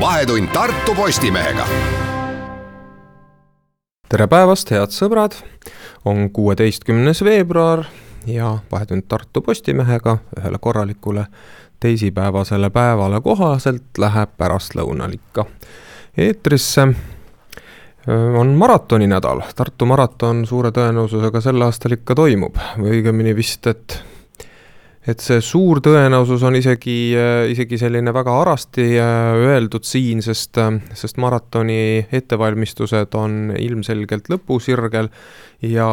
vahetund Tartu Postimehega. tere päevast, head sõbrad, on kuueteistkümnes veebruar ja Vahetund Tartu Postimehega ühele korralikule teisipäevasele päevale kohaselt läheb pärastlõunal ikka eetrisse. On maratoninädal, Tartu maraton suure tõenäosusega sel aastal ikka toimub. Või õigemini vist, et et see suur tõenäosus on isegi, äh, isegi selline väga harasti äh, öeldud siin, sest, äh, sest maratoni ettevalmistused on ilmselgelt lõpusirgel ja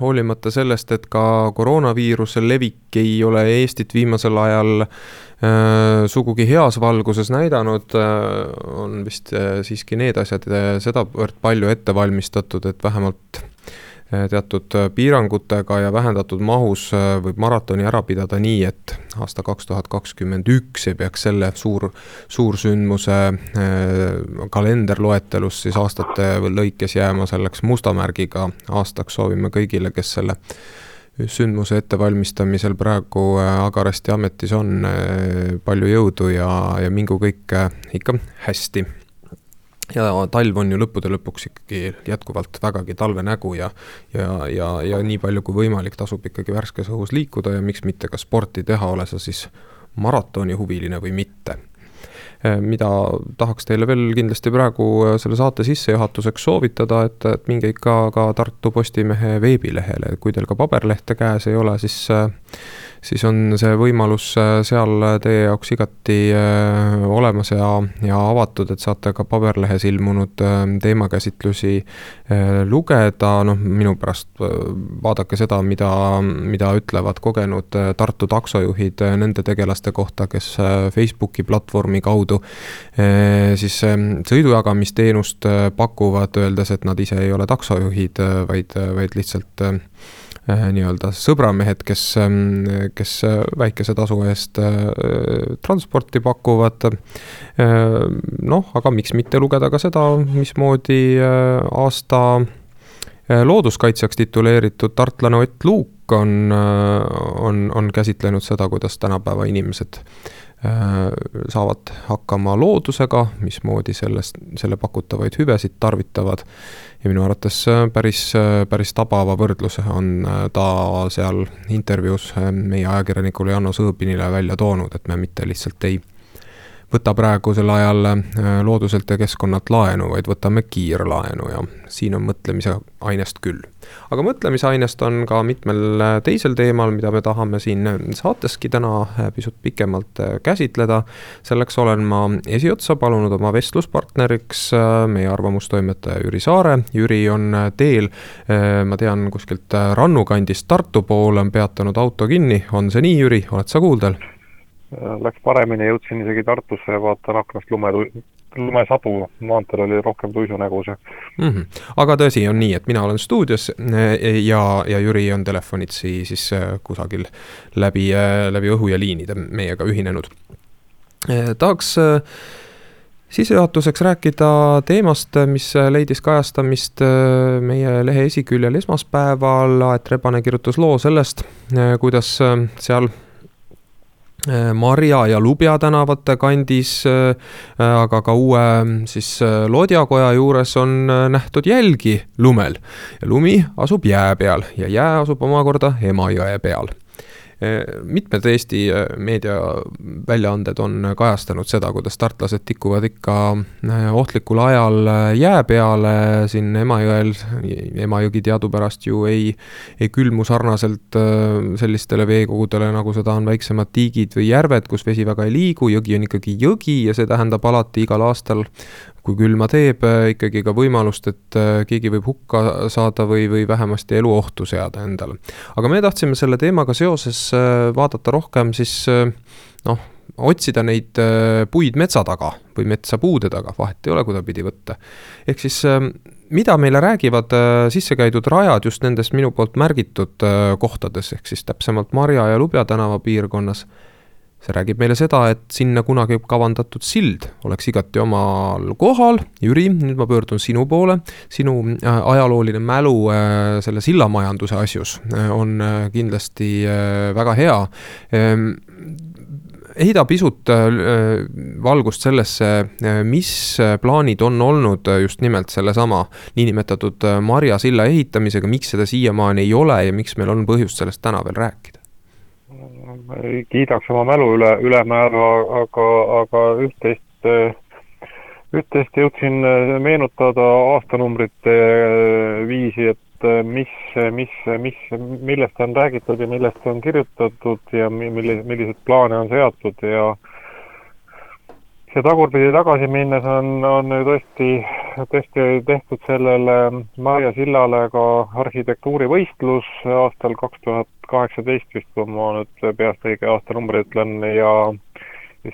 hoolimata sellest, et ka koroonaviiruse levik ei ole Eestit viimasel ajal äh, sugugi heas valguses näidanud äh,, on vist äh, siiski need asjad sedavõrd palju ette valmistatud, et vähemalt teatud eh, piirangutega ja vähendatud mahus eh, võib maratoni ära pidada nii, et aasta kaks tuhat kakskümmend üks ei peaks selle suur, suursündmuse kalenderloetelus siis aastate lõikes jääma selleks musta märgiga. Aastaks, soovime kõigile, kes selle sündmuse ettevalmistamisel praegu agarasti ametis on, palju jõudu ja, ja mingu kõik ikka hästi ja talv on ju lõppude lõpuks ikkagi jätkuvalt vägagi talve nägu ja ja, ja, ja nii palju kui võimalik, tasub ikkagi värskes õhus liikuda ja miks mitte ka sporti teha, ole sa siis maratonihuviline või mitte. Eh, mida tahaks teile veel kindlasti praegu eh, selle saate sissejuhatuseks soovitada, et, et minge ikka ka Tartu Postimehe veebilehele, kui teil ka paberlehte käes ei ole, siis äh, siis on see võimalus äh, seal teie jaoks igati äh, olemas ja, ja avatud, et saate ka paberlehes ilmunud äh, teemakäsitlusi lugeda, noh, minu pärast vaadake seda, mida, mida ütlevad kogenud Tartu taksojuhid nende tegelaste kohta, kes Facebooki platvormi kaudu siis sõidujagamisteenust pakuvad, öeldes, et nad ise ei ole taksojuhid, vaid, vaid lihtsalt Äh, nii-öelda sõbramehed, kes, ähm, kes äh, väikese tasu eest äh, transporti pakuvad. noh, aga miks mitte lugeda ka seda, mismoodi aasta looduskaitsjaks tituleeritud tartlane Ott Luuk on, on, on käsitlenud seda, kuidas tänapäeva inimesed saavad hakkama loodusega, mismoodi sellest, selle pakutavaid hüvesid tarvitavad. Ja minu arvates päris, päris tabava võrdluse on äh, ta seal intervjuus äh, meie ajakirjanikule Janno Sõõbinile välja toonud, et me mitte lihtsalt ei võta praegusel ajal äh, looduselt ja keskkonnalt laenu, vaid võtame kiirlaenu ja siin on mõtlemise ainest küll. aga mõtlemisainest on ka mitmel äh, teisel teemal, mida me tahame siin saateski täna äh, pisut pikemalt käsitleda. selleks olen ma esiotsa palunud oma vestluspartneriks meie arvamustoimetaja Jüri Saare. Jüri on teel, ma tean, kuskilt rannukandist Tartu poole on peatanud auto kinni, on see nii, Jüri, oled sa kuuldel? Äh, läks paremini, jõudsin isegi Tartusse ja vaatan aknast lume, lumesadu, maanteel oli rohkem tuisunägus ja mm. -hmm. aga tõsi on nii, et mina olen stuudios äh, ja, ja Jüri on telefonitsi siis äh, kusagil läbi, läbi õhu ja liinide meiega ühinenud. tahaks sissejuhatuseks rääkida teemast, mis leidis kajastamist meie lehe esiküljel esmaspäeval, Aet Rebane kirjutas loo sellest, kuidas seal Marja ja Lubja tänavate kandis, äh, aga ka uue siis äh, Lodjakoja juures on nähtud jälgi lumel. lumi asub jää peal ja jää asub omakorda Emajõe peal mitmed Eesti äh, meediaväljaanded on kajastanud seda, kuidas tartlased tikuvad ikka äh, ohtlikul ajal äh, jää peale siin Emajõel. Emajõgi teadupärast ju ei, ei külmu sarnaselt sellistele veekogudele, nagu seda on väiksemad tiigid või järved, kus vesi väga ei liigu, jõgi on ikkagi jõgi ja see tähendab alati igal aastal kui külma teeb, ikkagi ka võimalust, et keegi võib hukka saada või, või vähemasti eluohtu seada endale. aga me tahtsime selle teemaga seoses vaadata rohkem siis noh, otsida neid puid metsa taga või metsa puude taga, vahet ei ole, kuidapidi võtta. ehk siis mida meile räägivad sisse käidud rajad just nendes minu poolt märgitud kohtades, ehk siis täpsemalt Marja ja Lubja tänava piirkonnas see räägib meile seda, et sinna kunagi kavandatud sild oleks igati omal kohal. Jüri, nüüd ma pöördun sinu poole, sinu äh, ajalooline mälu äh, selle sillamajanduse asjus äh, on kindlasti väga hea ehm, heida pisut valgust sellesse, mis plaanid on olnud just nimelt sellesama niinimetatud Marja silla ehitamisega, miks seda siiamaani ei ole ja miks meil on põhjust sellest täna veel rääkida? Ei kiidaks oma mälu üle, ülemäära, aga, aga üht-teist, üht-teist jõudsin meenutada aastanumbrite viisi, et mis, mis, mis, millest on räägitud ja millest on kirjutatud ja milli-, milliseid plaane on seatud ja ja tagurpidi tagasi minnes on, on tõesti, tõesti tehtud sellele Maarja sillale ka arhitektuurivõistlus aastal kaks tuhat kaheksateist vist, kui ma nüüd peast õige aastanumbri ütlen ja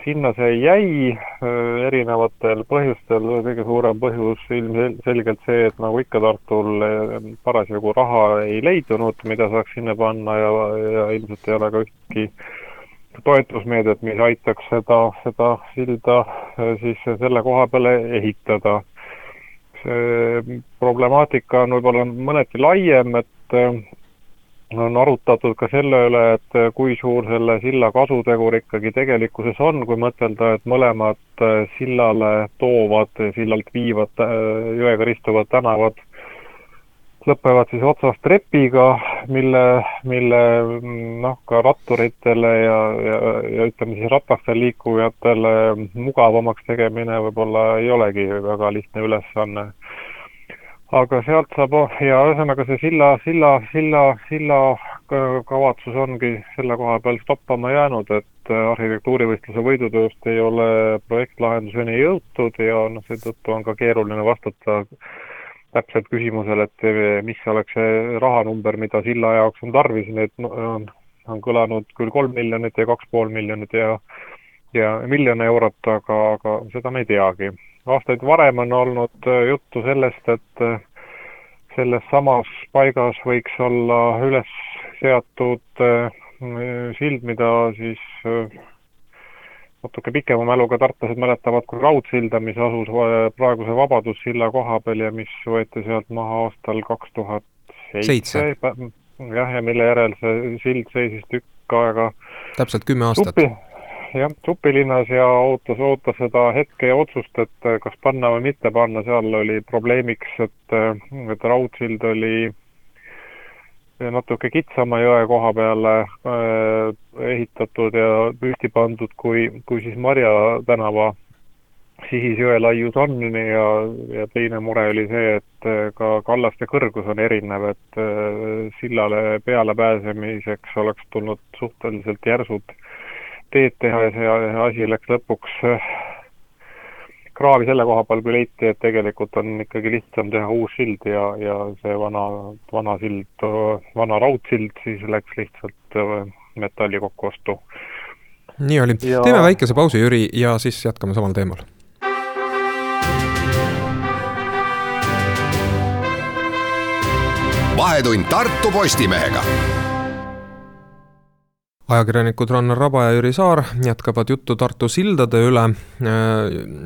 sinna see jäi äh, erinevatel põhjustel, kõige suurem põhjus ilmselgelt see, et nagu ikka Tartul äh, parasjagu raha ei leidunud, mida saaks sinna panna ja, ja ilmselt ei ole ka ühtki toetusmeedet, mis aitaks seda, seda silda äh, siis selle koha peale ehitada. See problemaatika on võib-olla mõneti laiem, et äh, on arutatud ka selle üle, et äh, kui suur selle silla kasutegur ikkagi tegelikkuses on, kui mõtelda, et mõlemad sillale toovad, sillalt viivad, jõega ristuvad tänavad lõpevad siis otsast trepiga, mille, mille noh, ka ratturitele ja, ja, ja ütleme siis ratastel liikujatele mugavamaks tegemine võib-olla ei olegi väga lihtne ülesanne. aga sealt saab ja ühesõnaga see silla, silla, silla, silla kavatsus ongi selle koha peal stoppama jäänud, et arhitektuurivõistluse võidutööst ei ole projektlahenduseni jõutud ja noh, seetõttu on ka keeruline vastata täpselt küsimusele, et mis oleks see rahanumber, mida silla jaoks on tarvis, need on, on kõlanud küll kolm miljonit ja kaks pool miljonit ja ja miljon eurot, aga, aga seda me ei teagi. aastaid varem on olnud juttu sellest, et selles samas paigas võiks olla üles seatud sild, mida siis natuke pikema mäluga tartlased mäletavad kui Raudsilda, mis asus praeguse Vabadussilla koha peal ja mis võeti sealt maha aastal kaks tuhat seitse. jah, ja mille järel see sild seisis tükk aega täpselt kümme aastat. jah, Supilinnas ja ootas, ootas seda hetke ja otsust, et kas panna või mitte panna, seal oli probleemiks, et, et Raudsild oli natuke kitsama jõe koha peale äh, ehitatud ja püsti pandud, kui, kui siis Marja tänava sihis jõe laius on ja, ja teine mure oli see, et äh, ka kallaste kõrgus on erinev, et äh, sillale pealepääsemiseks oleks tulnud suhteliselt järsud teed teha ja see asi läks lõpuks kraavi selle koha peal, kui leiti, et tegelikult on ikkagi lihtsam teha uus sild ja, ja see vana, vana sild, vana raudsild siis läks lihtsalt äh, metalli kokkuostu. nii oli ja..., teeme väikese pausi, Jüri, ja siis jätkame samal teemal. vahetund Tartu Postimehega ajakirjanikud Rannar Raba ja Jüri Saar jätkavad juttu Tartu sildade üle.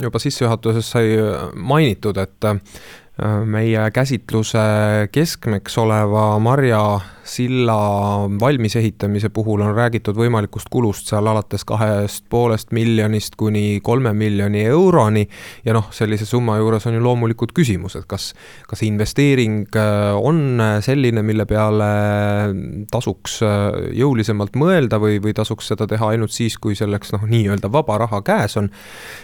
juba sissejuhatuses sai mainitud, et meie käsitluse keskmeks oleva Marja silla valmisehitamise puhul on räägitud võimalikust kulust seal alates kahest poolest miljonist kuni kolme miljoni euroni. ja noh, sellise summa juures on ju loomulikud küsimused, kas, kas investeering äh, on selline, mille peale tasuks äh, jõulisemalt mõelda või, või tasuks seda teha ainult siis, kui selleks noh, nii-öelda vaba raha käes on.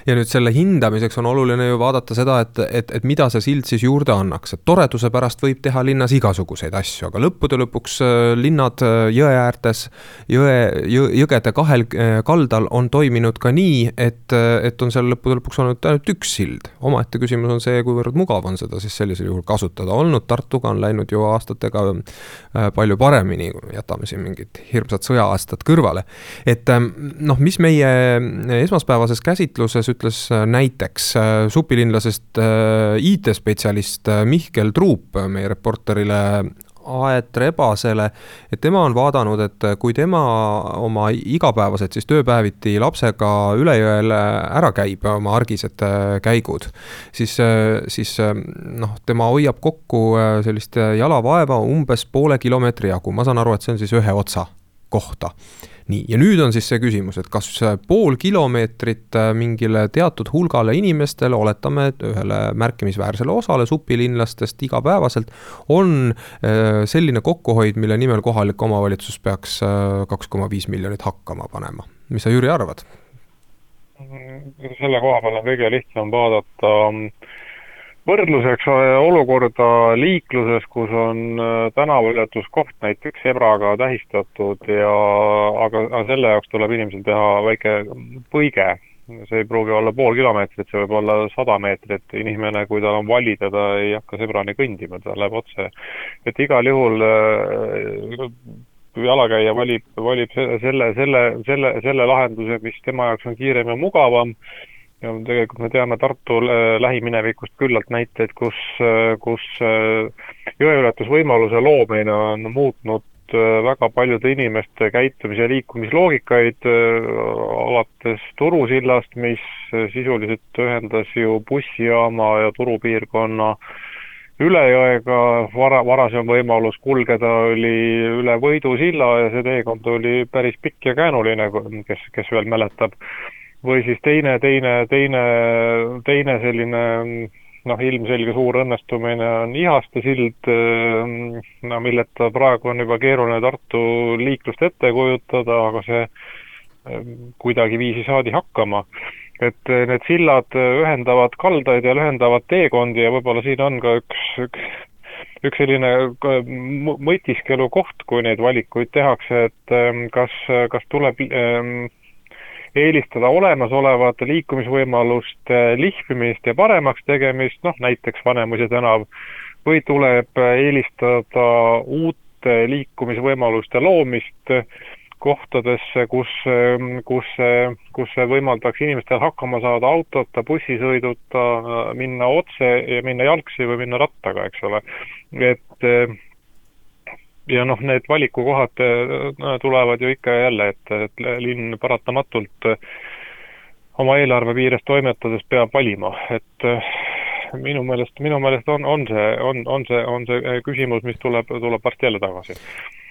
ja nüüd selle hindamiseks on oluline ju vaadata seda, et, et, et mida see sild siis juurde annaks, et toreduse pärast võib teha linnas igasuguseid asju, aga lõppude lõpuks lõpuks linnad jõe äärtes, jõe, jõgede kahel kaldal on toiminud ka nii, et, et on seal lõppude lõpuks olnud ainult üks sild. omaette küsimus on see, kuivõrd mugav on seda siis sellisel juhul kasutada olnud, Tartuga on läinud ju aastatega palju paremini, jätame siin mingid hirmsad sõja-aastad kõrvale. et noh, mis meie esmaspäevases käsitluses ütles näiteks supilinlasest IT-spetsialist Mihkel Truup meie reporterile Aet Rebasele, et tema on vaadanud, et kui tema oma igapäevased siis tööpäeviti lapsega üle jõel ära käib, oma argised käigud, siis, siis noh, tema hoiab kokku sellist jalavaeva umbes poole kilomeetri jagu, ma saan aru, et see on siis ühe otsa kohta nii, ja nüüd on siis see küsimus, et kas pool kilomeetrit äh, mingile teatud hulgale inimestele, oletame, et ühele märkimisväärsele osale supilinlastest igapäevaselt, on äh, selline kokkuhoid, mille nimel kohalik omavalitsus peaks äh, kaks koma viis miljonit hakkama panema. mis sa, Jüri, arvad? selle koha peal on kõige lihtsam vaadata um, võrdluseks äh, olukorda liikluses, kus on äh, tänavaületuskoht näiteks zebraga tähistatud ja aga, aga selle jaoks tuleb inimesel teha väike põige. see ei pruugi olla pool kilomeetrit, see võib olla sada meetrit, inimene, kui tal on valida, ta ei hakka zebrani kõndima, ta läheb otse. et igal juhul äh, jalakäija valib, valib selle, selle, selle, selle lahenduse, mis tema jaoks on kiirem ja mugavam ja tegelikult me teame Tartu äh, lähiminevikust küllalt näiteid, kus, äh, kus äh, jõeületusvõimaluse loomine on muutnud väga paljude inimeste käitumis- ja liikumisloogikaid, alates Turusillast, mis sisuliselt ühendas ju bussijaama ja turupiirkonna üle jõega, vara, varasem võimalus kulgeda oli üle Võidu silla ja see teekond oli päris pikk ja käänuline, kes, kes veel mäletab või siis teine, teine, teine, teine selline noh, ilmselge suur õnnestumine on Ihaste sild, no milleta praegu on juba keeruline Tartu liiklust ette kujutada, aga see kuidagiviisi saadi hakkama. et need sillad ühendavad kaldaid ja lühendavad teekondi ja võib-olla siin on ka üks, üks üks selline mõtiskelu koht, kui neid valikuid tehakse, et kas, kas tuleb eelistada olemasolevate liikumisvõimaluste lihvimist ja paremaks tegemist, noh näiteks Vanemuise tänav, või tuleb eelistada uute liikumisvõimaluste loomist kohtadesse, kus, kus, kus see võimaldaks inimestel hakkama saada autota, bussisõiduta, minna otse ja minna jalgsi või minna rattaga, eks ole. et ja noh, need valikukohad äh, tulevad ju ikka ja jälle, et, et linn paratamatult äh, oma eelarve piires toimetades peab valima, et äh, minu meelest, minu meelest on, on see, on, on see, on see küsimus, mis tuleb, tuleb varsti jälle tagasi.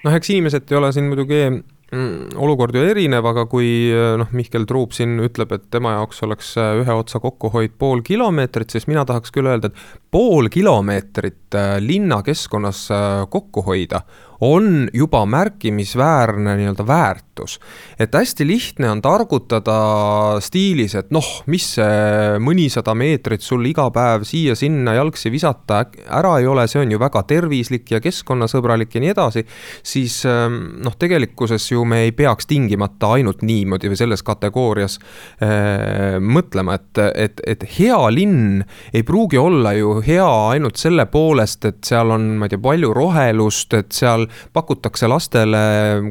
noh, eks inimesed ei ole siin muidugi olukord ju erinev, aga kui noh, Mihkel Truup siin ütleb, et tema jaoks oleks ühe otsa kokkuhoid pool kilomeetrit, siis mina tahaks küll öelda, et pool kilomeetrit linnakeskkonnas kokku hoida on juba märkimisväärne nii-öelda väärtus. et hästi lihtne on targutada stiilis, et noh, mis see mõnisada meetrit sul iga päev siia-sinna jalgsi visata ära ei ole, see on ju väga tervislik ja keskkonnasõbralik ja nii edasi, siis ähm, noh, tegelikkuses ju me ei peaks tingimata ainult niimoodi või selles kategoorias äh, mõtlema, et, et, et hea linn ei pruugi olla ju hea ainult selle poolest, et seal on, ma ei tea, palju rohelust, et seal pakutakse lastele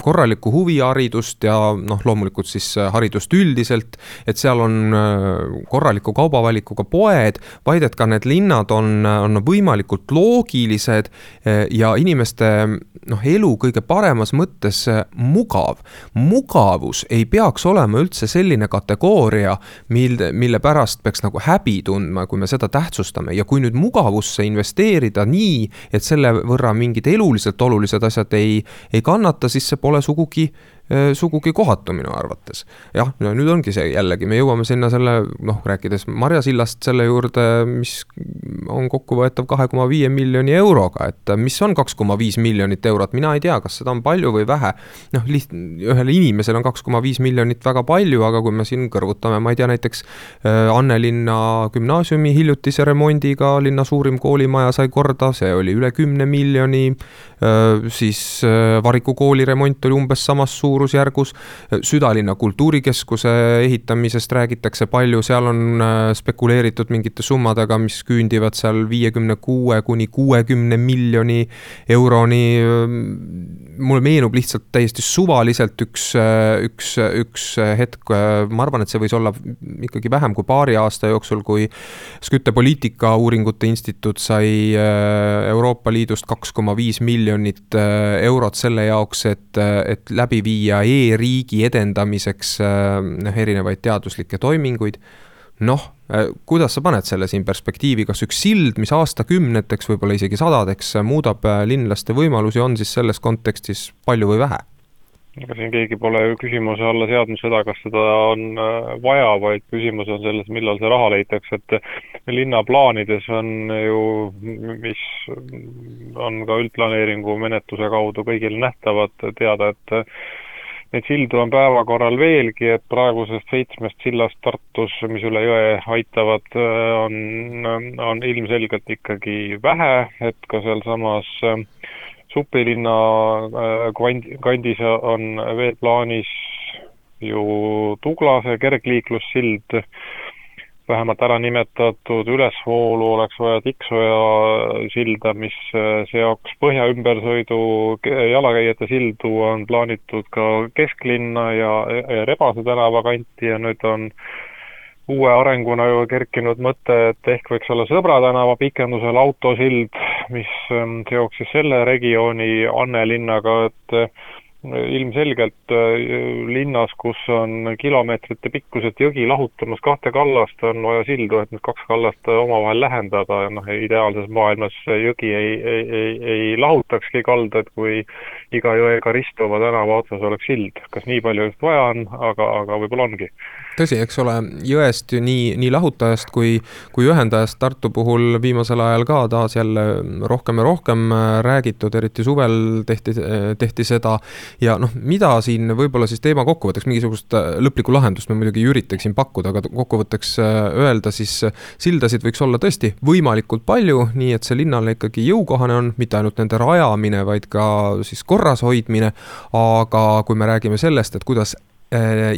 korralikku huviharidust ja noh, loomulikult siis äh, haridust üldiselt, et seal on äh, korraliku kaubavalikuga poed, vaid et ka need linnad on, on võimalikult loogilised äh, ja inimeste noh, elu kõige paremas mõttes mugav. mugavus ei peaks olema üldse selline kategooria, mil, mille pärast peaks nagu häbi tundma, kui me seda tähtsustame ja kui nüüd mugavusse investeerida nii, et selle võrra mingid eluliselt olulised asjad ei, ei kannata, siis see pole sugugi sugugi kohatu minu arvates. jah, no nüüd ongi see jällegi, me jõuame sinna selle noh, rääkides Marjasillast selle juurde, mis on kokkuvõetav kahe koma viie miljoni euroga, et mis on kaks koma viis miljonit eurot, mina ei tea, kas seda on palju või vähe. noh, liht-, ühele inimesele on kaks koma viis miljonit väga palju, aga kui me siin kõrvutame, ma ei tea, näiteks Annelinna gümnaasiumi hiljutise remondiga, linna suurim koolimaja sai korda, see oli üle kümne miljoni, siis Variku kooli remont oli umbes samas suurusjärgus, südalinna kultuurikeskuse ehitamisest räägitakse palju, seal on spekuleeritud mingite summadega, mis küündivad seal viiekümne kuue kuni kuuekümne miljoni euroni. mulle meenub lihtsalt täiesti suvaliselt üks, üks, üks hetk, ma arvan, et see võis olla ikkagi vähem kui paari aasta jooksul, kui Skytte poliitikauuringute instituut sai Euroopa Liidust kaks koma viis miljonit eurot selle jaoks, et, et läbi viia e-riigi edendamiseks noh, erinevaid teaduslikke toiminguid noh, kuidas sa paned selle siin perspektiivi, kas üks sild, mis aastakümneteks, võib-olla isegi sadadeks muudab linlaste võimalusi, on siis selles kontekstis palju või vähe? ega siin keegi pole ju küsimuse alla seadnud seda, kas seda on vaja, vaid küsimus on selles, millal see raha leitakse, et linna plaanides on ju, mis on ka üldplaneeringu menetluse kaudu kõigile nähtavad, teada, et Neid sildu on päevakorral veelgi, et praegusest seitsmest sillast Tartus, mis üle jõe aitavad, on, on ilmselgelt ikkagi vähe, et ka sealsamas supilinna kand-, kandis on veel plaanis ju Tuglase kergliiklussild, vähemalt ära nimetatud ülesvoolu oleks vaja Tiksoja silda, mis seoks põhja ümbersõidu jalakäijate sildu, on plaanitud ka kesklinna ja, ja Rebase tänava kanti ja nüüd on uue arenguna ju kerkinud mõte, et ehk võiks olla Sõbra tänava pikendusel autosild, mis seoks siis selle regiooni Anne linnaga, et ilmselgelt äh, linnas, kus on kilomeetrite pikkused jõgi lahutamas kahte kallast, on vaja sildu, et need kaks kallast omavahel lähendada ja noh, ideaalses maailmas jõgi ei, ei, ei, ei lahutakski kaldaid, kui iga jõega ristuva tänava otsas oleks sild. kas nii palju just vaja on, aga, aga võib-olla ongi tõsi, eks ole, jõest ju nii, nii lahutajast kui, kui ühendajast Tartu puhul viimasel ajal ka taas jälle rohkem ja rohkem äh, räägitud, eriti suvel tehti, tehti seda. Ja noh, mida siin võib-olla siis teema kokkuvõtteks, mingisugust äh, lõplikku lahendust me muidugi ei üritaks siin pakkuda, aga kokkuvõtteks äh, öelda, siis sildasid võiks olla tõesti võimalikult palju, nii et see linnale ikkagi jõukohane on, mitte ainult nende rajamine, vaid ka siis korras hoidmine. aga kui me räägime sellest, et kuidas Äh,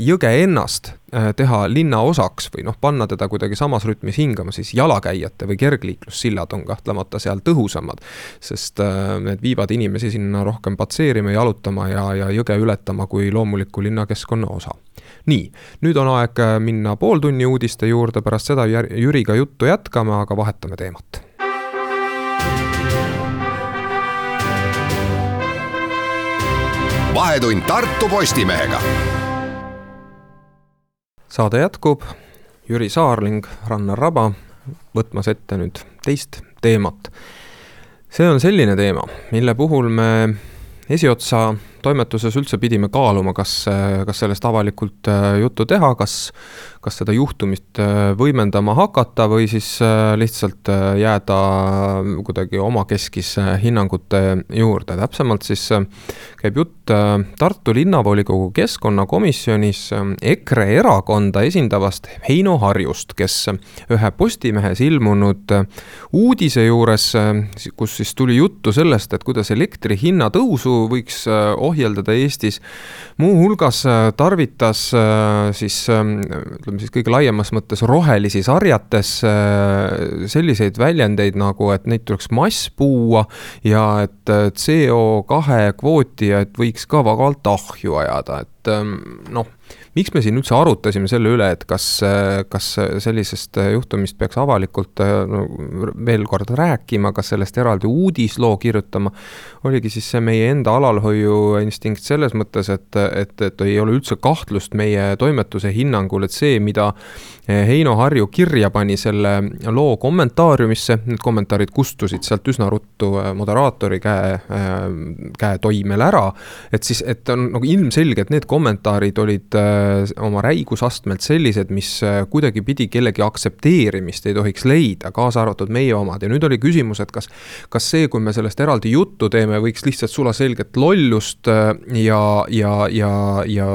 jõge ennast äh, teha linna osaks või noh, panna teda kuidagi samas rütmis hingama, siis jalakäijate või kergliiklussillad on kahtlemata seal tõhusamad. sest äh, need viivad inimesi sinna rohkem patseerima, jalutama ja, ja jõge ületama kui loomuliku linnakeskkonna osa. nii, nüüd on aeg minna pooltunni uudiste juurde, pärast seda Jüriga juttu jätkame, aga vahetame teemat vahetund Tartu Postimehega saade jätkub, Jüri Saarling, Rannar Raba, võtmas ette nüüd teist teemat. see on selline teema, mille puhul me esiotsa toimetuses üldse pidime kaaluma, kas, kas sellest avalikult äh, juttu teha, kas, kas seda juhtumit äh, võimendama hakata või siis äh, lihtsalt jääda kuidagi omakeskis hinnangute juurde, täpsemalt siis käib jutt Tartu linnavolikogu keskkonnakomisjonis EKRE erakonda esindavast Heino Harjust, kes ühe Postimehes ilmunud uudise juures, kus siis tuli juttu sellest, et kuidas elektri hinna tõusu võiks ohjeldada Eestis. muuhulgas äh, tarvitas äh, siis ähm, ütleme siis kõige laiemas mõttes rohelisi sarjates äh, selliseid väljendeid nagu, et neid tuleks masspuua ja et CO2 kvooti, et võiks ka vabalt ahju ajada, et ähm, noh miks me siin üldse arutasime selle üle, et kas, kas sellisest juhtumist peaks avalikult no, veel kord rääkima, kas sellest eraldi uudisloo kirjutama, oligi siis see meie enda alalhoiu tapjainstinkt selles mõttes, et, et, et ei ole üldse kahtlust meie toimetuse hinnangul, et see, mida Heino Harju kirja pani selle loo kommentaariumisse, need kommentaarid kustusid sealt üsna ruttu moderaatori käe, käe toimel ära. et siis, et on nagu ilmselge, et need kommentaarid olid oma räigusastmelt sellised, mis kuidagipidi kellegi aktsepteerimist ei tohiks leida, kaasa arvatud meie omad ja nüüd oli küsimus, et kas, kas see, kui me sellest eraldi juttu teeme, võiks lihtsalt sulaselgelt lollust ja, ja, ja, ja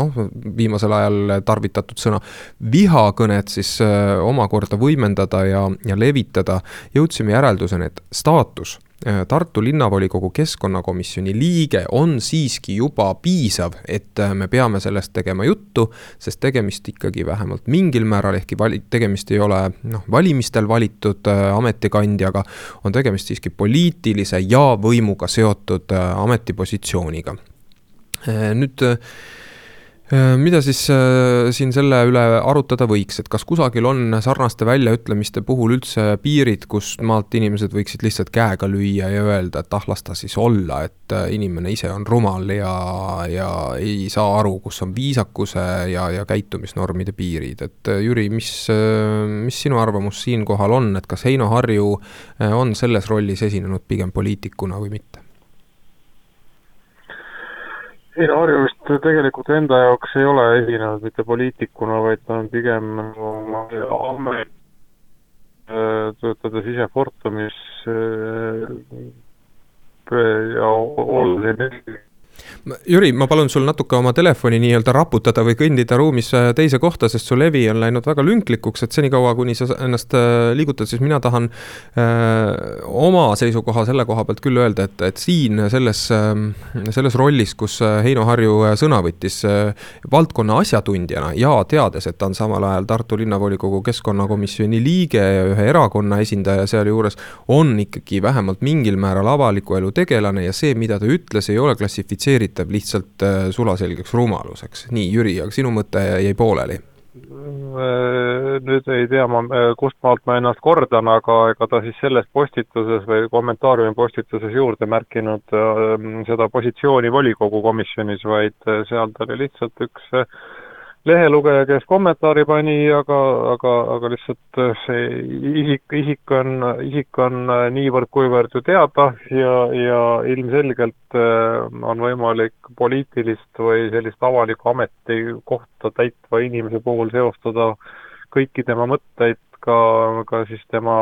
noh, viimasel ajal tarvitatud sõna viha vihakõnet siis äh, omakorda võimendada ja, ja levitada, jõudsime järelduseni, et staatus äh, Tartu linnavolikogu keskkonnakomisjoni liige on siiski juba piisav, et äh, me peame sellest tegema juttu, sest tegemist ikkagi vähemalt mingil määral, ehkki vali-, tegemist ei ole noh, valimistel valitud ametikandjaga, on tegemist siiski poliitilise ja võimuga seotud ametipositsiooniga. nüüd mida siis äh, siin selle üle arutada võiks, et kas kusagil on sarnaste väljaütlemiste puhul üldse piirid, kust maalt inimesed võiksid lihtsalt käega lüüa ja öelda, et ah, las ta siis olla, et äh, inimene ise on rumal ja, ja ei saa aru, kus on viisakuse ja, ja käitumisnormide piirid, et Jüri, mis, mis sinu arvamus siinkohal on, et kas Heino Harju on selles rollis esinenud pigem poliitikuna või mitte? Eino Harju vist tegelikult enda jaoks ei ole esinenud mitte poliitikuna, vaid ta on pigem nagu amet, äh, töötades ise Fortumis äh, ja olles Jüri, ma palun sul natuke oma telefoni nii-öelda raputada või kõndida ruumis äh, teise kohta, sest su levi on läinud väga lünklikuks, et senikaua, kuni sa ennast äh, liigutad, siis mina tahan öö, äh, oma seisukoha selle koha pealt küll öelda, et, et siin selles, selles rollis, kus Heino Harju sõna võttis valdkonna asjatundjana ja teades, et ta on samal ajal Tartu linnavolikogu keskkonnakomisjoni liige ja ühe erakonna esindaja sealjuures, on ikkagi vähemalt mingil määral avaliku elu tegelane ja see, mida ta ütles, ei ole klassifitseeritud viitab lihtsalt äh, sulaselgeks rumaluseks. nii, Jüri, aga sinu mõte jäi pooleli? Äh, nüüd ei tea ma, äh, kust maalt ma ennast kordan, aga ega ta siis selles postituses või kommentaariumi postituses juurde märkinud seda positsiooni volikogu komisjonis, vaid seal ta oli lihtsalt üks lehelugeja, kes kommentaari pani, aga, aga, aga lihtsalt äh, see isik, isik on, isik on äh, niivõrd-kuivõrd ju teada ja, ja ilmselgelt äh, on võimalik poliitilist või sellist avalikku ametikohta täitva inimese puhul seostada kõiki tema mõtteid ka, ka siis tema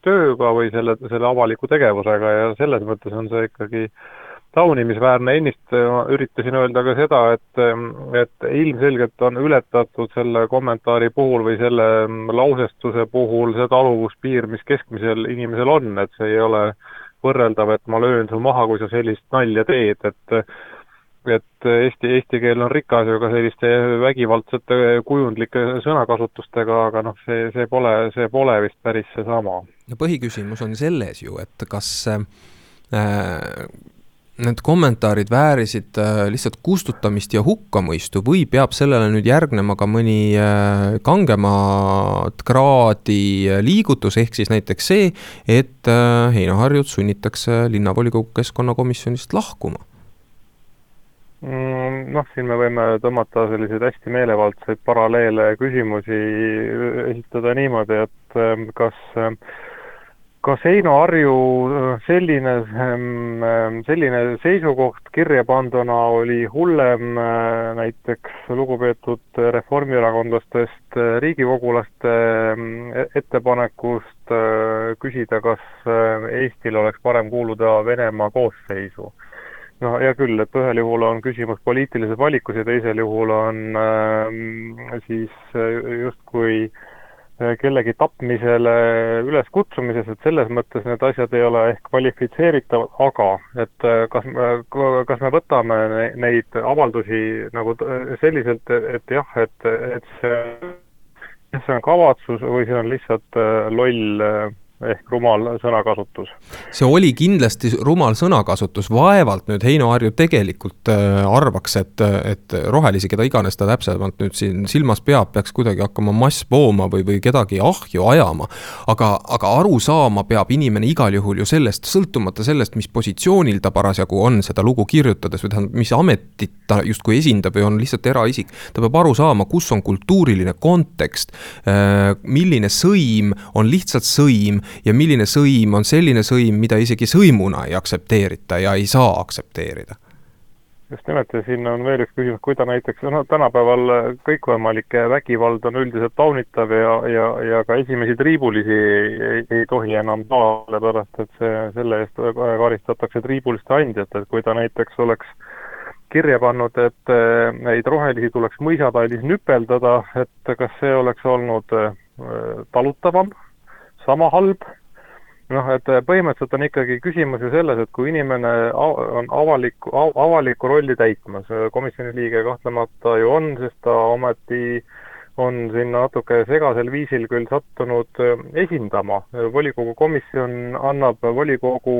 tööga või selle, selle avaliku tegevusega ja selles mõttes on see ikkagi äh, taunimisväärne, ennist üritasin öelda ka seda, et, et ilmselgelt on ületatud selle kommentaari puhul või selle lausestuse puhul see taluvuspiir, mis keskmisel inimesel on, et see ei ole võrreldav, et ma löön su maha, kui sa sellist nalja teed, et et eesti, eesti keel on rikas ju ka selliste vägivaldsete kujundlike sõnakasutustega, aga noh, see, see pole, see pole vist päris seesama. no põhiküsimus on selles ju, et kas äh, need kommentaarid väärisid äh, lihtsalt kustutamist ja hukkamõistu või peab sellele nüüd järgnema ka mõni äh, kangemat kraadi äh, liigutus, ehk siis näiteks see, et Heino Harjut sunnitakse linnavolikogu keskkonnakomisjonist lahkuma? Mm, noh, siin me võime tõmmata selliseid hästi meelevaldseid paralleele küsimusi esitada niimoodi, et kas äh, kas Heino Harju äh, selline, ähm, ähm, selline seisukoht kirja panduna oli hullem äh, näiteks lugupeetud reformierakondlastest äh, riigikogulaste ähm, e-, ettepanekust küsida, kas Eestil oleks parem kuuluda Venemaa koosseisu? no hea küll, et ühel juhul on küsimus poliitilises valikus ja teisel juhul on siis justkui Äh, kellegi tapmisele üleskutsumises, et selles mõttes need asjad ei ole ehk kvalifitseeritavad, aga et äh, kas, kas me võtame neid avaldusi nagu selliselt, et jah, et, et see, see on kavatsus või see on lihtsalt äh, loll ehk rumal sõnakasutus. see oli kindlasti rumal sõnakasutus, vaevalt nüüd Heino Harju tegelikult äh, arvaks, et, et rohelisi, keda iganes ta täpsemalt nüüd siin silmas peab, peaks kuidagi hakkama masspooma või, või kedagi ahju ajama. aga, aga aru saama peab inimene igal juhul ju sellest, sõltumata sellest, mis positsioonil ta parasjagu on seda lugu kirjutades või tähendab, mis ametit ta justkui esindab või on lihtsalt eraisik. ta peab aru saama, kus on kultuuriline kontekst, äh, milline sõim on lihtsalt sõim ja milline sõim on selline sõim, mida isegi sõimuna ei aktsepteerita ja ei saa aktsepteerida. Just nimelt ja siin on veel üks küsimus, kui ta näiteks, no tänapäeval kõikvõimalik vägivald on üldiselt taunitav ja, ja, ja ka esimesi triibulisi ei, ei tohi enam saada, sellepärast et see, selle eest karistatakse triibuliste andjat, et kui ta näiteks oleks kirja pannud, et neid rohelisi tuleks mõisatallis nüpeldada, et kas see oleks olnud talutavam, sama halb noh, et äh, põhimõtteliselt on ikkagi küsimus ju selles, et kui inimene on avaliku, avalikku rolli täitmas, äh, komisjoni liige kahtlemata ju on, sest ta ometi on sinna natuke segasel viisil küll sattunud äh, esindama. volikogu komisjon annab volikogu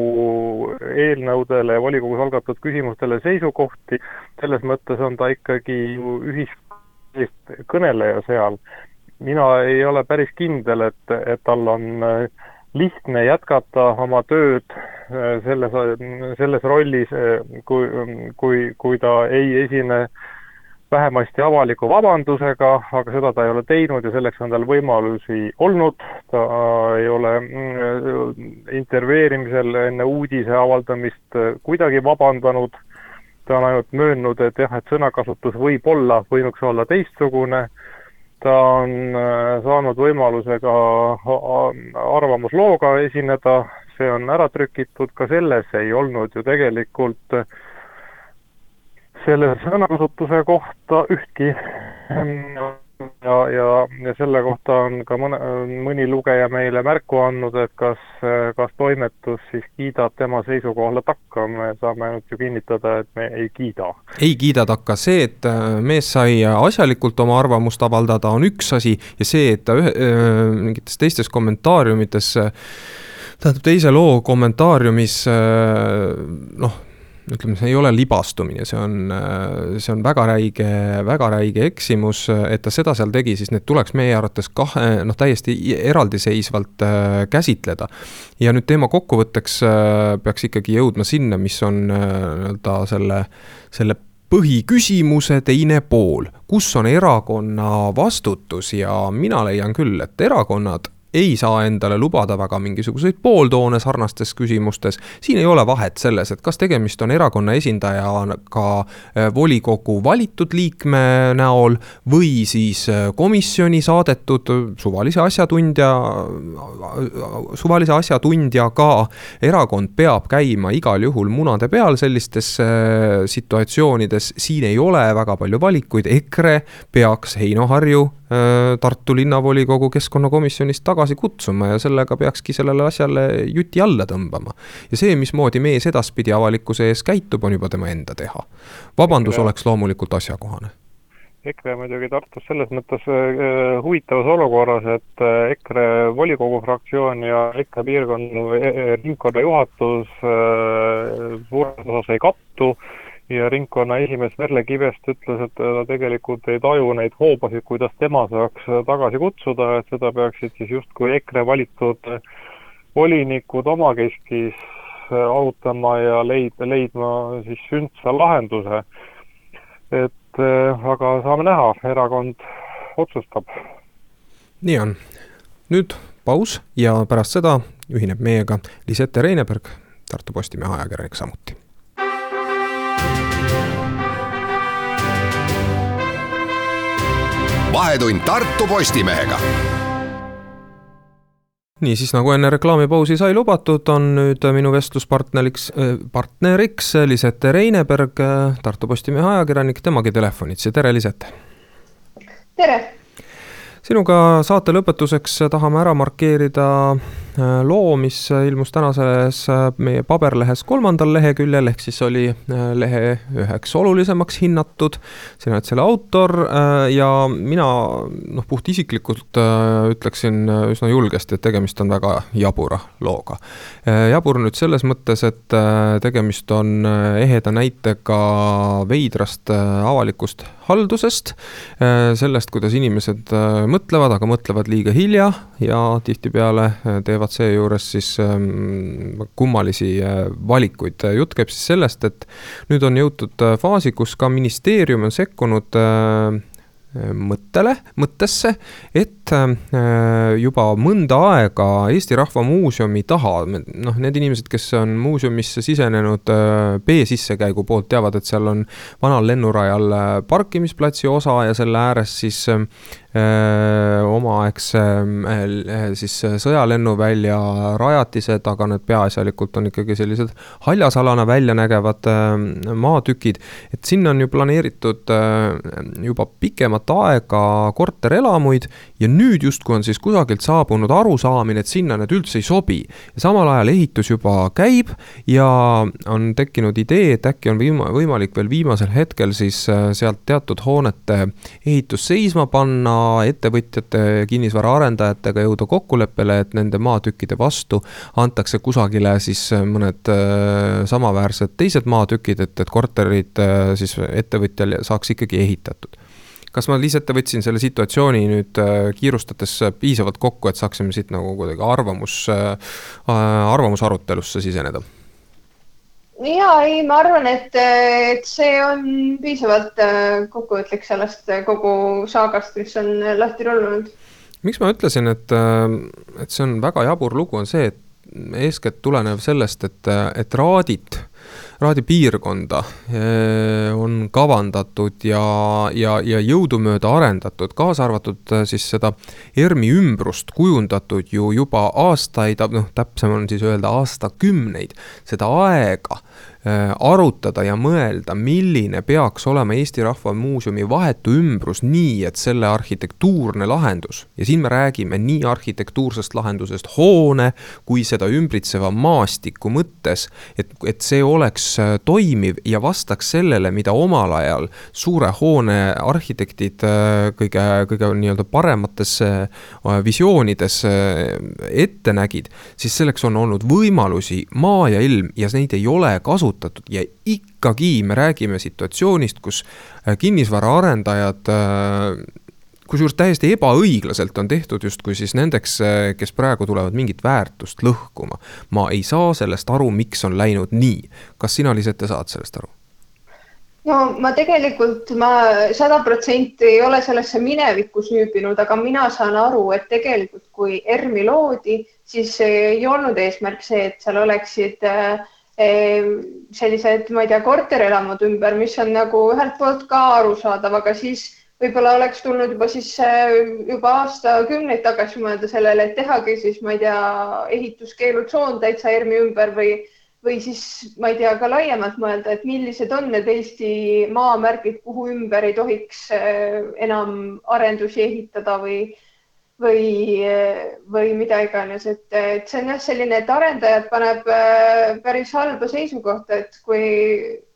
eelnõudele ja volikogus algatatud küsimustele seisukohti, selles mõttes on ta ikkagi ju ühiskonnast kõneleja seal. Mina ei ole päris kindel, et, et tal on äh, lihtne jätkata oma tööd äh, selles, selles rollis, äh, kui, kui, kui ta ei esine vähemasti avaliku vabandusega, aga seda ta ei ole teinud ja selleks on tal võimalusi olnud, ta ei ole intervjueerimisel enne uudise avaldamist kuidagi vabandanud, ta on ainult möönnud, et jah, et sõnakasutus võib olla, võinuks olla teistsugune ta on äh, saanud võimaluse ka arvamuslooga esineda, see on ära trükitud, ka selles ei olnud ju tegelikult selle sõnakasutuse kohta ühtki ja, ja, ja selle kohta on ka mõne, mõni lugeja meile märku andnud, et kas, kas toimetus siis kiidab tema seisukohale takka, me saame ainult ju kinnitada, et me ei kiida. ei kiida takka, see, et äh, mees sai asjalikult oma arvamust avaldada, on üks asi. Ja see, et ta ühe, äh, mingites teistes kommentaariumites tähendab, teise loo kommentaariumis noh ütleme, see ei ole libastumine, see on, see on väga räige, väga räige eksimus, et ta seda seal tegi, siis need tuleks meie arvates kahe, noh, täiesti eraldiseisvalt äh, käsitleda. ja nüüd teema kokkuvõtteks äh, peaks ikkagi jõudma sinna, mis on äh, nii-öelda selle, selle põhiküsimuse teine pool, kus on erakonna vastutus ja mina leian küll, et erakonnad ei saa endale lubada väga mingisuguseid pooltoone sarnastes küsimustes. siin ei ole vahet selles, et kas tegemist on erakonna esindajaga äh, volikogu valitud liikme näol või siis äh, komisjoni saadetud suvalise asjatundja, suvalise asjatundjaga. erakond peab käima igal juhul munade peal sellistes äh, situatsioonides, siin ei ole väga palju valikuid, EKRE peaks Heino Harju Tartu linnavolikogu keskkonnakomisjonist tagasi kutsuma ja sellega peakski sellele asjale juti alla tõmbama. ja see, mismoodi mees edaspidi avalikkuse ees käitub, on juba tema enda teha. vabandus EKRE... oleks loomulikult asjakohane. EKRE muidugi Tartus selles mõttes äh, huvitavas olukorras, et äh, EKRE volikogu fraktsioon ja EKRE piirkonna, ringkonna juhatus suures osas ei kattu ja ringkonna esimees Merle Kivest ütles, et ta tegelikult ei taju neid hoobasid, kuidas tema saaks tagasi kutsuda, et seda peaksid siis justkui EKRE valitud volinikud omakeskis arutama ja leid-, leidma siis sündsa lahenduse. et aga saame näha, erakond otsustab. nii on. nüüd paus ja pärast seda ühineb meiega Lisette Reineberg, Tartu Postimehe ajakirjanik samuti vahetund Tartu Postimehega nii, siis nagu enne reklaamipausi sai lubatud, on nüüd minu vestluspartneriks, äh, partneriks Lisette Reineberg, Tartu Postimehe ajakirjanik, temagi telefonitsi, tere Lisette! tere! sinuga saate lõpetuseks tahame ära markeerida loo, mis ilmus tänases meie paberlehes kolmandal leheküljel, ehk siis oli lehe üheks olulisemaks hinnatud. sina oled selle autor ja mina noh, puhtisiklikult ütleksin üsna julgesti, et tegemist on väga jabura looga. jabur nüüd selles mõttes, et tegemist on eheda näitega veidrast avalikust haldusest, sellest, kuidas inimesed mõtlevad, aga mõtlevad liiga hilja ja tihtipeale äh, teevad seejuures siis ähm, kummalisi äh, valikuid. jutt käib siis sellest, et nüüd on jõutud äh, faasi, kus ka ministeerium on sekkunud mõttele, mõttesse, et juba mõnda aega Eesti Rahva Muuseumi taha, noh, need inimesed, kes on muuseumisse sisenenud B-sissekäigu poolt, teavad, et seal on vanal lennurajal parkimisplatsi osa ja selle ääres siis omaaegse siis sõjalennuvälja rajatised, aga need peaasjalikult on ikkagi sellised haljasalana välja nägevad maatükid. et sinna on ju planeeritud juba pikemat aega korterelamuid ja nüüd justkui on siis kusagilt saabunud arusaamine, et sinna need üldse ei sobi. samal ajal ehitus juba käib ja on tekkinud idee, et äkki on viima-, võimalik veel viimasel hetkel siis sealt teatud hoonete ehitus seisma panna ettevõtjate ja kinnisvaraarendajatega jõuda kokkuleppele, et nende maatükkide vastu antakse kusagile siis mõned äh, samaväärsed teised maatükid, et, et korterid äh, siis ettevõtjal saaks ikkagi ehitatud kas ma lihtsalt võtsin selle situatsiooni nüüd äh, kiirustades piisavalt kokku, et saaksime siit nagu kuidagi arvamus, arvamusarutelusse siseneda? ja ei, ma arvan, et, et see on piisavalt äh, kokkuvõtlik sellest äh, kogu saagast, mis on lahti rullunud. miks ma ütlesin, et, äh, et see on väga jabur lugu, on see, et eeskätt tulenev sellest, et, et Raadit raadiopiirkonda on kavandatud ja, ja, ja jõudumööda arendatud, kaasa arvatud siis seda ERM-i ümbrust kujundatud ju juba aastaid, noh, täpsem on siis öelda aastakümneid, seda aega arutada ja mõelda, milline peaks olema Eesti Rahva Muuseumi vahetu ümbrus, nii et selle arhitektuurne lahendus ja siin me räägime nii arhitektuursest lahendusest hoone kui seda ümbritseva maastiku mõttes, et, et see oleks äh, toimiv ja vastaks sellele, mida omal ajal suure hoone arhitektid äh, kõige, kõige nii-öelda paremates visioonides ette nägid, siis selleks on olnud võimalusi maa ja ilm ja neid ei ole kasutatud kasutatud ja ikkagi me räägime situatsioonist, kus äh, kinnisvaraarendajad äh, kusjuures täiesti ebaõiglaselt on tehtud justkui siis nendeks, äh, kes praegu tulevad mingit väärtust lõhkuma. ma ei saa sellest aru, miks on läinud nii. kas sina, Lisette, saad sellest aru? no ma tegelikult, ma sada protsenti ei ole sellesse minevikku süübinud, aga mina saan aru, et tegelikult kui ERM-i loodi, siis ei olnud eesmärk see, et seal oleksid äh, sellised, ma ei tea, korterelamud ümber, mis on nagu ühelt poolt ka arusaadav, aga siis võib-olla oleks tulnud juba siis äh, juba aastakümneid tagasi mõelda sellele, et tehagi siis, ma ei tea, ehituskeelutsoon täitsa ERM-i ümber või, või siis ma ei tea, ka laiemalt mõelda, et millised on need Eesti maamärgid, kuhu ümber ei tohiks äh, enam arendusi ehitada või või, või mida iganes, et, et see on jah selline, et arendajad paneb äh, päris halba seisukohta, et kui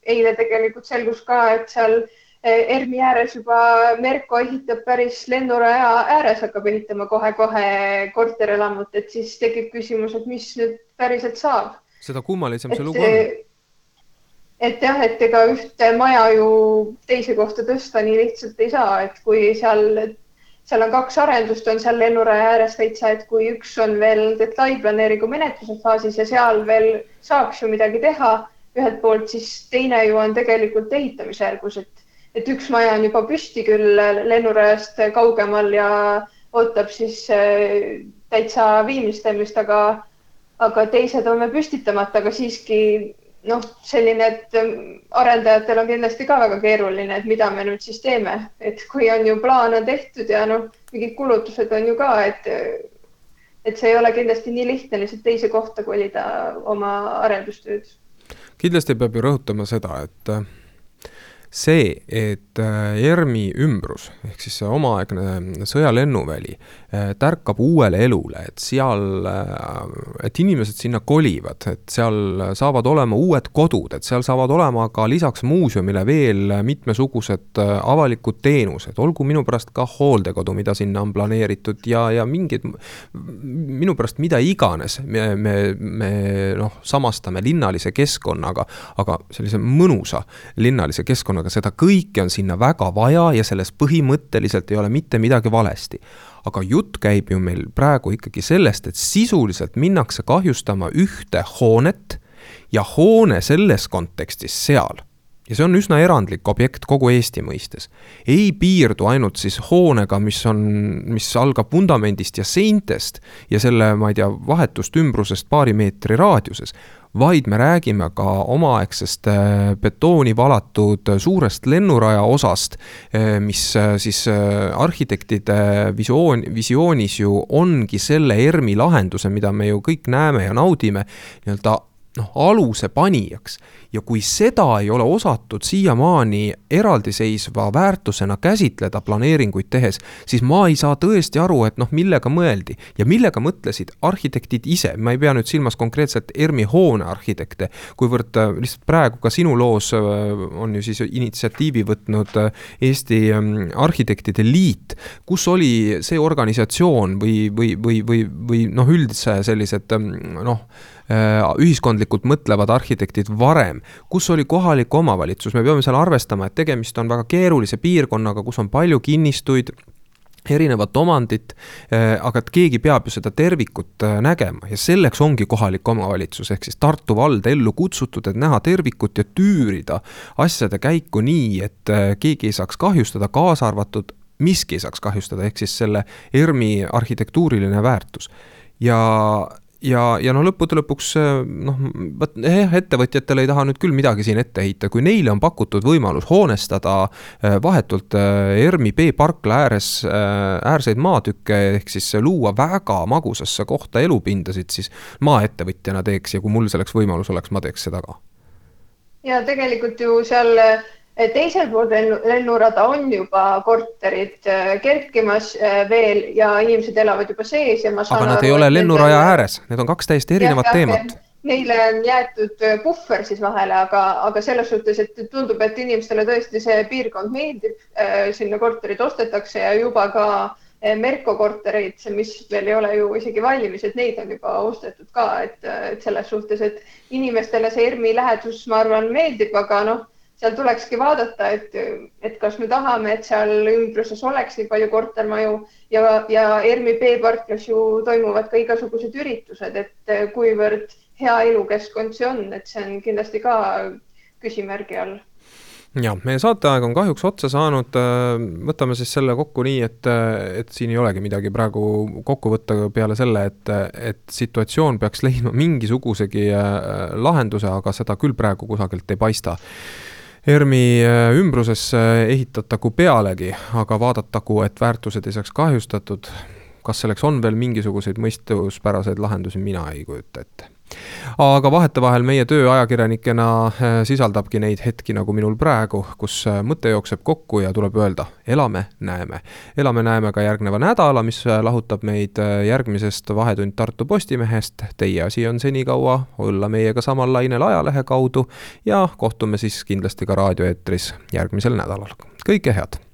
eile tegelikult selgus ka, et seal äh, ERMi ääres juba Merko ehitab päris lennuraja ääres hakkab ehitama kohe-kohe korterelamut, et siis tekib küsimus, et mis nüüd päriselt saab. seda kummalisem see lugu on. et jah, et ega ühte maja ju teise kohta tõsta nii lihtsalt ei saa, et kui seal seal on kaks arendust, on seal lennuraja ääres täitsa, et kui üks on veel detailplaneeringu menetluse faasis ja seal veel saaks ju midagi teha ühelt poolt, siis teine ju on tegelikult ehitamisjärgus, et, et üks maja on juba püsti küll lennurajast kaugemal ja ootab siis äh, täitsa viimistlemist, aga, aga teised on veel püstitamata, aga siiski noh, selline, et ähm, arendajatel on kindlasti ka väga keeruline, et mida me nüüd siis teeme, et kui on ju plaan on tehtud ja noh, mingid kulutused on ju ka, et et see ei ole kindlasti nii lihtne lihtsalt teise kohta kolida oma arendustööd. kindlasti peab ju rõhutama seda, et see, et äh, ERM-i ümbrus ehk siis see omaaegne sõjalennuväli äh, tärkab uuele elule, et seal, äh, et inimesed sinna kolivad, et seal saavad olema uued kodud, et seal saavad olema ka lisaks muuseumile veel mitmesugused avalikud teenused, olgu minu pärast ka hooldekodu, mida sinna on planeeritud ja, ja mingid, minu pärast mida iganes me, me, me noh, samastame linnalise keskkonnaga, aga sellise mõnusa linnalise keskkonnaga, aga seda kõike on sinna väga vaja ja selles põhimõtteliselt ei ole mitte midagi valesti. aga jutt käib ju meil praegu ikkagi sellest, et sisuliselt minnakse kahjustama ühte hoonet ja hoone selles kontekstis seal ja see on üsna erandlik objekt kogu Eesti mõistes. ei piirdu ainult siis hoonega, mis on, mis algab vundamendist ja seintest ja selle, ma ei tea, vahetust ümbrusest paari meetri raadiuses, vaid me räägime ka omaaegsest äh, betooni valatud suurest lennuraja osast, äh, mis äh, siis arhitektide visioon, visioonis ju ongi selle ERM-i lahenduse, mida me ju kõik näeme ja naudime, nii-öelda noh, aluse panijaks. Ja kui seda ei ole osatud siiamaani eraldiseisva väärtusena käsitleda planeeringuid tehes, siis ma ei saa tõesti aru, et noh, millega mõeldi. Ja millega mõtlesid arhitektid ise, ma ei pea nüüd silmas konkreetselt ERMi hoone arhitekte, kuivõrd äh, lihtsalt praegu ka sinu loos äh, on ju siis initsiatiivi võtnud äh, Eesti ähm, Arhitektide Liit, kus oli see organisatsioon või, või, või, või, või noh, üldse sellised ähm, noh, ühiskondlikult mõtlevad arhitektid varem kus oli kohalik omavalitsus, me peame seal arvestama, et tegemist on väga keerulise piirkonnaga, kus on palju kinnistuid erinevat omandit, eh, aga et keegi peab ju seda tervikut eh, nägema. Ja selleks ongi kohalik omavalitsus, ehk siis Tartu vald ellu kutsutud, et näha tervikut ja tüürida asjade käiku nii, et keegi ei saaks kahjustada, kaasa arvatud miski ei saaks kahjustada, ehk siis selle ERMi arhitektuuriline väärtus. ja ja, ja no lõppude lõpuks noh, vot jah, ettevõtjatele ei taha nüüd küll midagi siin ette heita, kui neile on pakutud võimalus hoonestada äh, vahetult äh, ERMi B-parkla ääres äh, äärseid maatükke, ehk siis luua väga magusasse kohta elupindasid, siis maaettevõtjana teeks ja kui mul selleks võimalus oleks, ma teeks seda ka. ja tegelikult ju seal teisel pool lennu, lennurada on juba korterid äh, kerkimas äh, veel ja inimesed elavad juba sees ja ma saan aga nad aru, ei ole lennuraja nende... ääres, need on kaks täiesti erinevat ja, teemat. Neile on jäetud puhver siis vahele, aga, aga selles suhtes, et tundub, et inimestele tõesti see piirkond meeldib, sinna korterid ostetakse ja juba ka Merko kortereid, mis veel ei ole ju isegi valmis, et neid on juba ostetud ka, et, et selles suhtes, et inimestele see ERMi lähedus, ma arvan, meeldib, aga noh seal tulekski vaadata, et, et kas me tahame, et seal ümbruses oleks nii palju kortermaju ja, ja ERMi B-parklas ju toimuvad ka igasugused üritused, et kuivõrd hea elukeskkond see on, et see on kindlasti ka küsimärgi all. Ja meie saateaeg on kahjuks otsa saanud, võtame siis selle kokku nii, et, et siin ei olegi midagi praegu kokku võtta peale selle, et, et situatsioon peaks leidma mingisugusegi äh, lahenduse, aga seda küll praegu kusagilt ei paista ERMi äh, ümbrusesse ehitatagu pealegi, aga vaadatagu, et väärtused ei saaks kahjustatud. kas selleks on veel mingisuguseid mõistuspäraseid lahendusi, mina ei kujuta ette aga vahetevahel meie töö ajakirjanikena äh, sisaldabki neid hetki, nagu minul praegu, kus äh, mõte jookseb kokku ja tuleb öelda, elame, näeme. elame-näeme ka järgneva nädala, mis äh, lahutab meid järgmisest Vahetund Tartu Postimehest. Teie asi on senikaua olla meiega samal lainel ajalehe kaudu ja kohtume siis kindlasti ka raadioeetris järgmisel nädalal. kõike head!